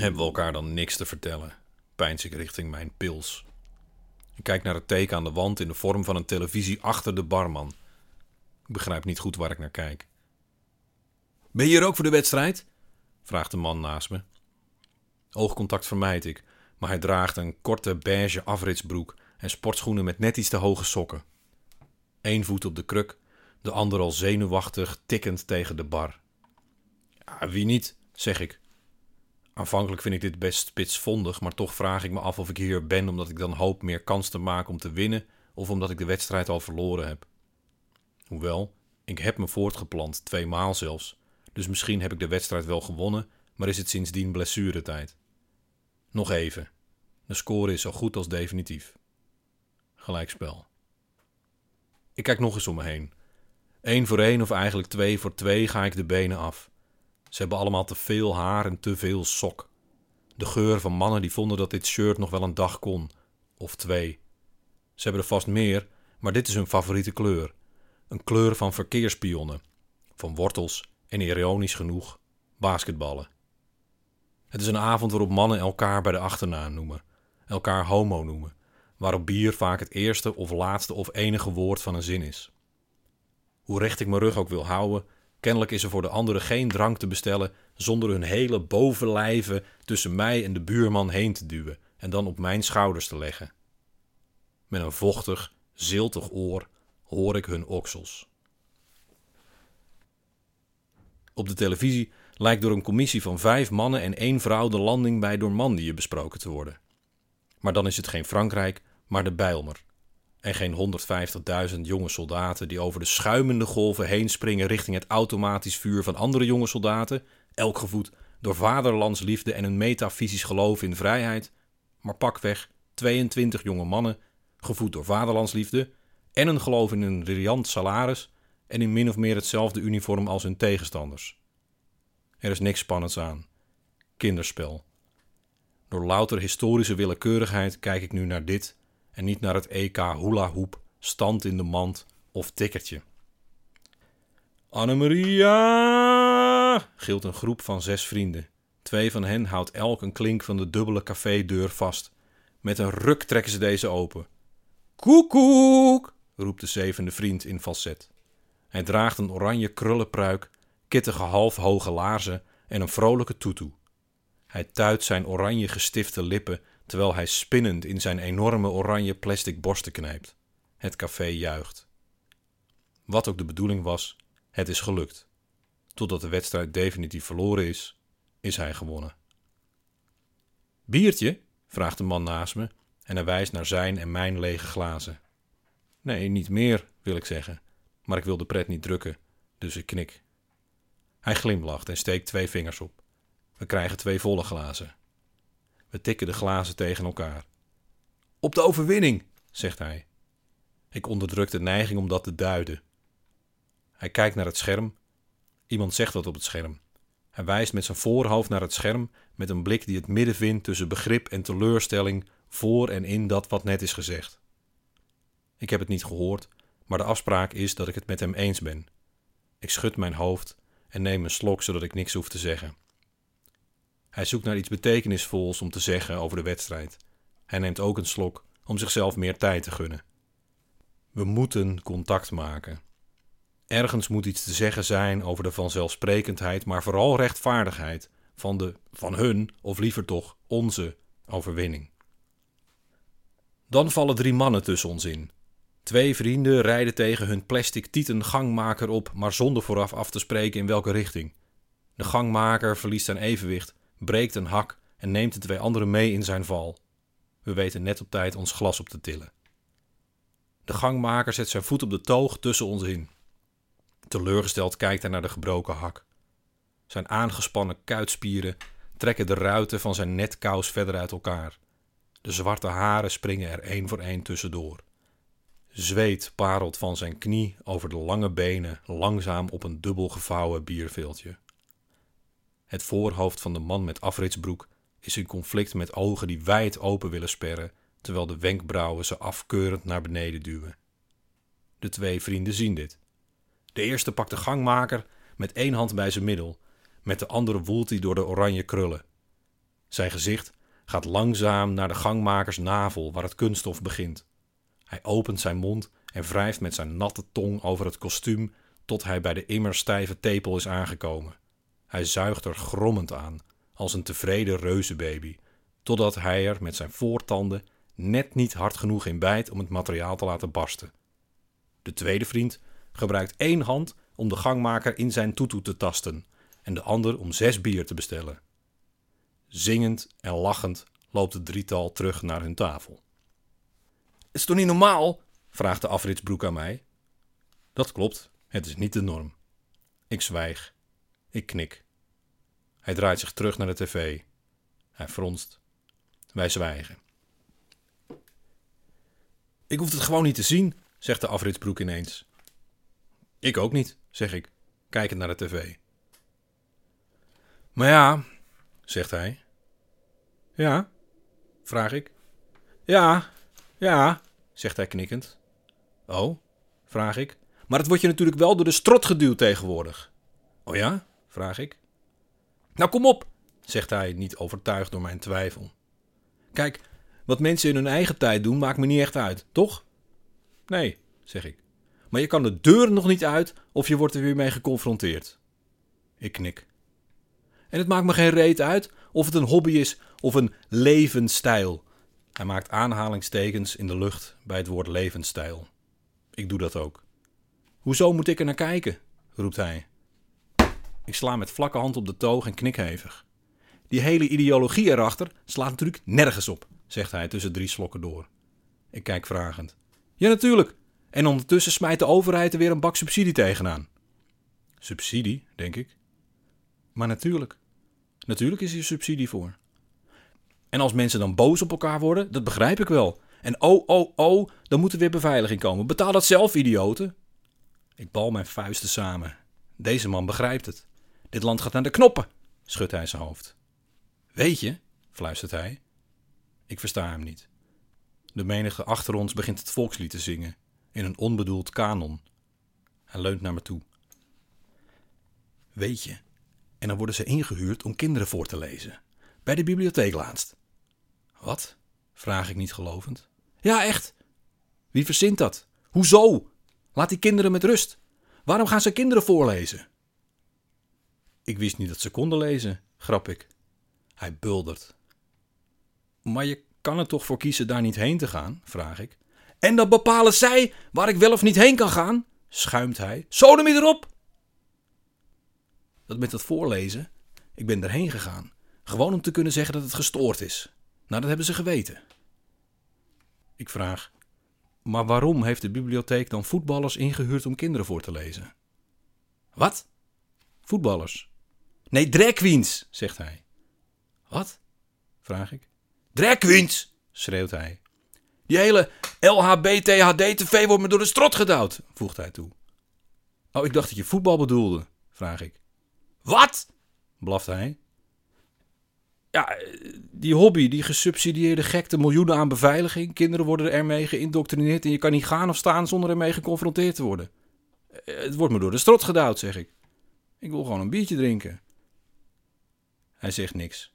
Hebben we elkaar dan niks te vertellen? Pijns ik richting mijn pils. Ik kijk naar het teken aan de wand in de vorm van een televisie achter de barman. Ik begrijp niet goed waar ik naar kijk. Ben je hier ook voor de wedstrijd? vraagt de man naast me. Oogcontact vermijd ik, maar hij draagt een korte beige afritsbroek en sportschoenen met net iets te hoge sokken. Eén voet op de kruk, de ander al zenuwachtig tikkend tegen de bar. Ja, wie niet, zeg ik. Aanvankelijk vind ik dit best spitsvondig, maar toch vraag ik me af of ik hier ben omdat ik dan hoop meer kans te maken om te winnen of omdat ik de wedstrijd al verloren heb. Hoewel, ik heb me voortgeplant, twee maal zelfs, dus misschien heb ik de wedstrijd wel gewonnen, maar is het sindsdien blessuretijd. Nog even. De score is zo goed als definitief. Gelijkspel. Ik kijk nog eens om me heen. Eén voor één of eigenlijk twee voor twee ga ik de benen af. Ze hebben allemaal te veel haar en te veel sok. De geur van mannen die vonden dat dit shirt nog wel een dag kon. Of twee. Ze hebben er vast meer, maar dit is hun favoriete kleur. Een kleur van verkeerspionnen. Van wortels en ironisch genoeg basketballen. Het is een avond waarop mannen elkaar bij de achternaam noemen, elkaar homo noemen, waarop bier vaak het eerste of laatste of enige woord van een zin is. Hoe recht ik mijn rug ook wil houden, kennelijk is er voor de anderen geen drank te bestellen zonder hun hele bovenlijven tussen mij en de buurman heen te duwen en dan op mijn schouders te leggen. Met een vochtig, ziltig oor hoor ik hun oksels. Op de televisie lijkt door een commissie van vijf mannen en één vrouw de landing bij Normandië besproken te worden. Maar dan is het geen Frankrijk, maar de Bijlmer. En geen 150.000 jonge soldaten die over de schuimende golven heen springen richting het automatisch vuur van andere jonge soldaten, elk gevoed door vaderlandsliefde en een metafysisch geloof in vrijheid, maar pakweg 22 jonge mannen, gevoed door vaderlandsliefde en een geloof in een riant salaris en in min of meer hetzelfde uniform als hun tegenstanders. Er is niks spannends aan. Kinderspel. Door louter historische willekeurigheid kijk ik nu naar dit en niet naar het EK hula hoop, stand in de mand of tikkertje. Annemaria! gilt een groep van zes vrienden. Twee van hen houdt elk een klink van de dubbele cafédeur vast. Met een ruk trekken ze deze open. Koekoek! roept de zevende vriend in falset. Hij draagt een oranje krullenpruik, kittige halfhoge laarzen en een vrolijke toetoe. Hij tuit zijn oranje gestifte lippen terwijl hij spinnend in zijn enorme oranje plastic borsten knijpt. Het café juicht. Wat ook de bedoeling was, het is gelukt. Totdat de wedstrijd definitief verloren is, is hij gewonnen. Biertje? vraagt de man naast me en hij wijst naar zijn en mijn lege glazen. Nee, niet meer, wil ik zeggen, maar ik wil de pret niet drukken, dus ik knik. Hij glimlacht en steekt twee vingers op. We krijgen twee volle glazen. We tikken de glazen tegen elkaar. Op de overwinning, zegt hij. Ik onderdruk de neiging om dat te duiden. Hij kijkt naar het scherm. Iemand zegt wat op het scherm. Hij wijst met zijn voorhoofd naar het scherm met een blik die het midden vindt tussen begrip en teleurstelling voor en in dat wat net is gezegd. Ik heb het niet gehoord, maar de afspraak is dat ik het met hem eens ben. Ik schud mijn hoofd en neem een slok zodat ik niks hoef te zeggen. Hij zoekt naar iets betekenisvols om te zeggen over de wedstrijd. Hij neemt ook een slok om zichzelf meer tijd te gunnen. We moeten contact maken. Ergens moet iets te zeggen zijn over de vanzelfsprekendheid, maar vooral rechtvaardigheid van de van hun, of liever toch onze, overwinning. Dan vallen drie mannen tussen ons in. Twee vrienden rijden tegen hun plastic tieten gangmaker op, maar zonder vooraf af te spreken in welke richting. De gangmaker verliest zijn evenwicht breekt een hak en neemt de twee anderen mee in zijn val. We weten net op tijd ons glas op te tillen. De gangmaker zet zijn voet op de toog tussen ons in. Teleurgesteld kijkt hij naar de gebroken hak. Zijn aangespannen kuitspieren trekken de ruiten van zijn netkous verder uit elkaar. De zwarte haren springen er één voor één tussendoor. Zweet parelt van zijn knie over de lange benen langzaam op een dubbel gevouwen bierveeltje. Het voorhoofd van de man met afritsbroek is in conflict met ogen die wijd open willen sperren, terwijl de wenkbrauwen ze afkeurend naar beneden duwen. De twee vrienden zien dit. De eerste pakt de gangmaker met één hand bij zijn middel, met de andere woelt hij door de oranje krullen. Zijn gezicht gaat langzaam naar de gangmakers navel waar het kunststof begint. Hij opent zijn mond en wrijft met zijn natte tong over het kostuum tot hij bij de immer stijve tepel is aangekomen. Hij zuigt er grommend aan, als een tevreden reuzenbaby, totdat hij er met zijn voortanden net niet hard genoeg in bijt om het materiaal te laten barsten. De tweede vriend gebruikt één hand om de gangmaker in zijn toetoe te tasten en de ander om zes bier te bestellen. Zingend en lachend loopt het drietal terug naar hun tafel. Is toch niet normaal? vraagt de afritsbroek aan mij. Dat klopt, het is niet de norm. Ik zwijg. Ik knik. Hij draait zich terug naar de tv. Hij fronst. Wij zwijgen. Ik hoef het gewoon niet te zien, zegt de afritsbroek ineens. Ik ook niet, zeg ik, kijkend naar de tv. Maar ja, zegt hij. Ja, vraag ik. Ja, ja, zegt hij knikkend. Oh, vraag ik. Maar het wordt je natuurlijk wel door de strot geduwd tegenwoordig. Oh ja, vraag ik. Nou kom op, zegt hij, niet overtuigd door mijn twijfel. Kijk, wat mensen in hun eigen tijd doen, maakt me niet echt uit, toch? Nee, zeg ik. Maar je kan de deur nog niet uit of je wordt er weer mee geconfronteerd. Ik knik. En het maakt me geen reet uit of het een hobby is of een levensstijl. Hij maakt aanhalingstekens in de lucht bij het woord levensstijl. Ik doe dat ook. Hoezo moet ik er naar kijken? roept hij. Ik sla met vlakke hand op de toog en knik hevig. Die hele ideologie erachter slaat natuurlijk nergens op, zegt hij tussen drie slokken door. Ik kijk vragend. Ja, natuurlijk. En ondertussen smijt de overheid er weer een bak subsidie tegenaan. Subsidie, denk ik. Maar natuurlijk. Natuurlijk is hier subsidie voor. En als mensen dan boos op elkaar worden, dat begrijp ik wel. En oh, oh, oh, dan moet er weer beveiliging komen. Betaal dat zelf, idioten. Ik bal mijn vuisten samen. Deze man begrijpt het. Dit land gaat naar de knoppen, schudt hij zijn hoofd. Weet je, fluistert hij. Ik versta hem niet. De menige achter ons begint het volkslied te zingen, in een onbedoeld kanon. Hij leunt naar me toe. Weet je, en dan worden ze ingehuurd om kinderen voor te lezen. Bij de bibliotheek laatst. Wat? vraag ik niet gelovend. Ja, echt. Wie verzint dat? Hoezo? Laat die kinderen met rust. Waarom gaan ze kinderen voorlezen? Ik wist niet dat ze konden lezen, grap ik. Hij buldert. Maar je kan er toch voor kiezen daar niet heen te gaan? vraag ik. En dan bepalen zij waar ik wel of niet heen kan gaan? schuimt hij. Sodemie erop! Dat met het voorlezen, ik ben erheen gegaan. Gewoon om te kunnen zeggen dat het gestoord is. Nou, dat hebben ze geweten. Ik vraag, maar waarom heeft de bibliotheek dan voetballers ingehuurd om kinderen voor te lezen? Wat? Voetballers. Nee, drag queens, zegt hij. Wat? vraag ik. Drag queens, schreeuwt hij. Die hele LHBTHD-TV wordt me door de strot gedouwd, voegt hij toe. Oh, ik dacht dat je voetbal bedoelde, vraag ik. Wat? blaft hij. Ja, die hobby, die gesubsidieerde gekte miljoenen aan beveiliging. Kinderen worden ermee geïndoctrineerd en je kan niet gaan of staan zonder ermee geconfronteerd te worden. Het wordt me door de strot gedouwd, zeg ik. Ik wil gewoon een biertje drinken. Hij zegt niks.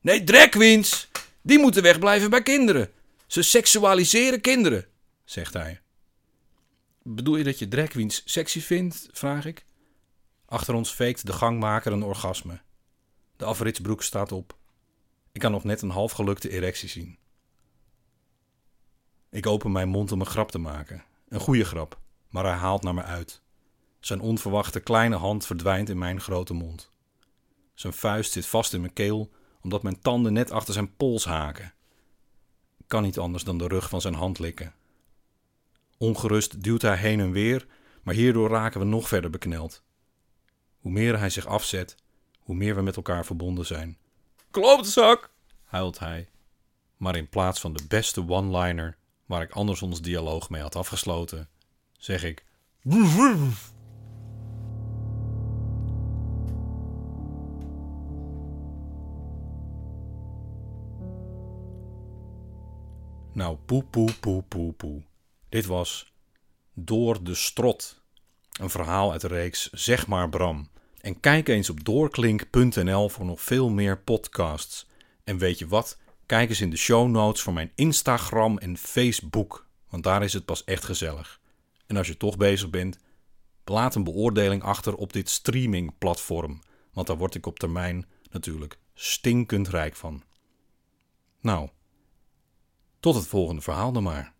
Nee, drag queens! Die moeten wegblijven bij kinderen. Ze seksualiseren kinderen, zegt hij. Bedoel je dat je drag queens sexy vindt? vraag ik. Achter ons veekt de gangmaker een orgasme. De afritsbroek staat op. Ik kan nog net een halfgelukte erectie zien. Ik open mijn mond om een grap te maken. Een goede grap, maar hij haalt naar me uit. Zijn onverwachte kleine hand verdwijnt in mijn grote mond. Zijn vuist zit vast in mijn keel, omdat mijn tanden net achter zijn pols haken. Ik kan niet anders dan de rug van zijn hand likken. Ongerust duwt hij heen en weer, maar hierdoor raken we nog verder bekneld. Hoe meer hij zich afzet, hoe meer we met elkaar verbonden zijn. Klootzak, huilt hij. Maar in plaats van de beste one-liner waar ik anders ons dialoog mee had afgesloten, zeg ik. Nou, poe, poe, poe, poe, poe. Dit was Door de Strot. Een verhaal uit de reeks Zeg maar Bram. En kijk eens op doorklink.nl voor nog veel meer podcasts. En weet je wat? Kijk eens in de show notes voor mijn Instagram en Facebook, want daar is het pas echt gezellig. En als je toch bezig bent, laat een beoordeling achter op dit streamingplatform, want daar word ik op termijn natuurlijk stinkend rijk van. Nou, tot het volgende verhaal dan maar.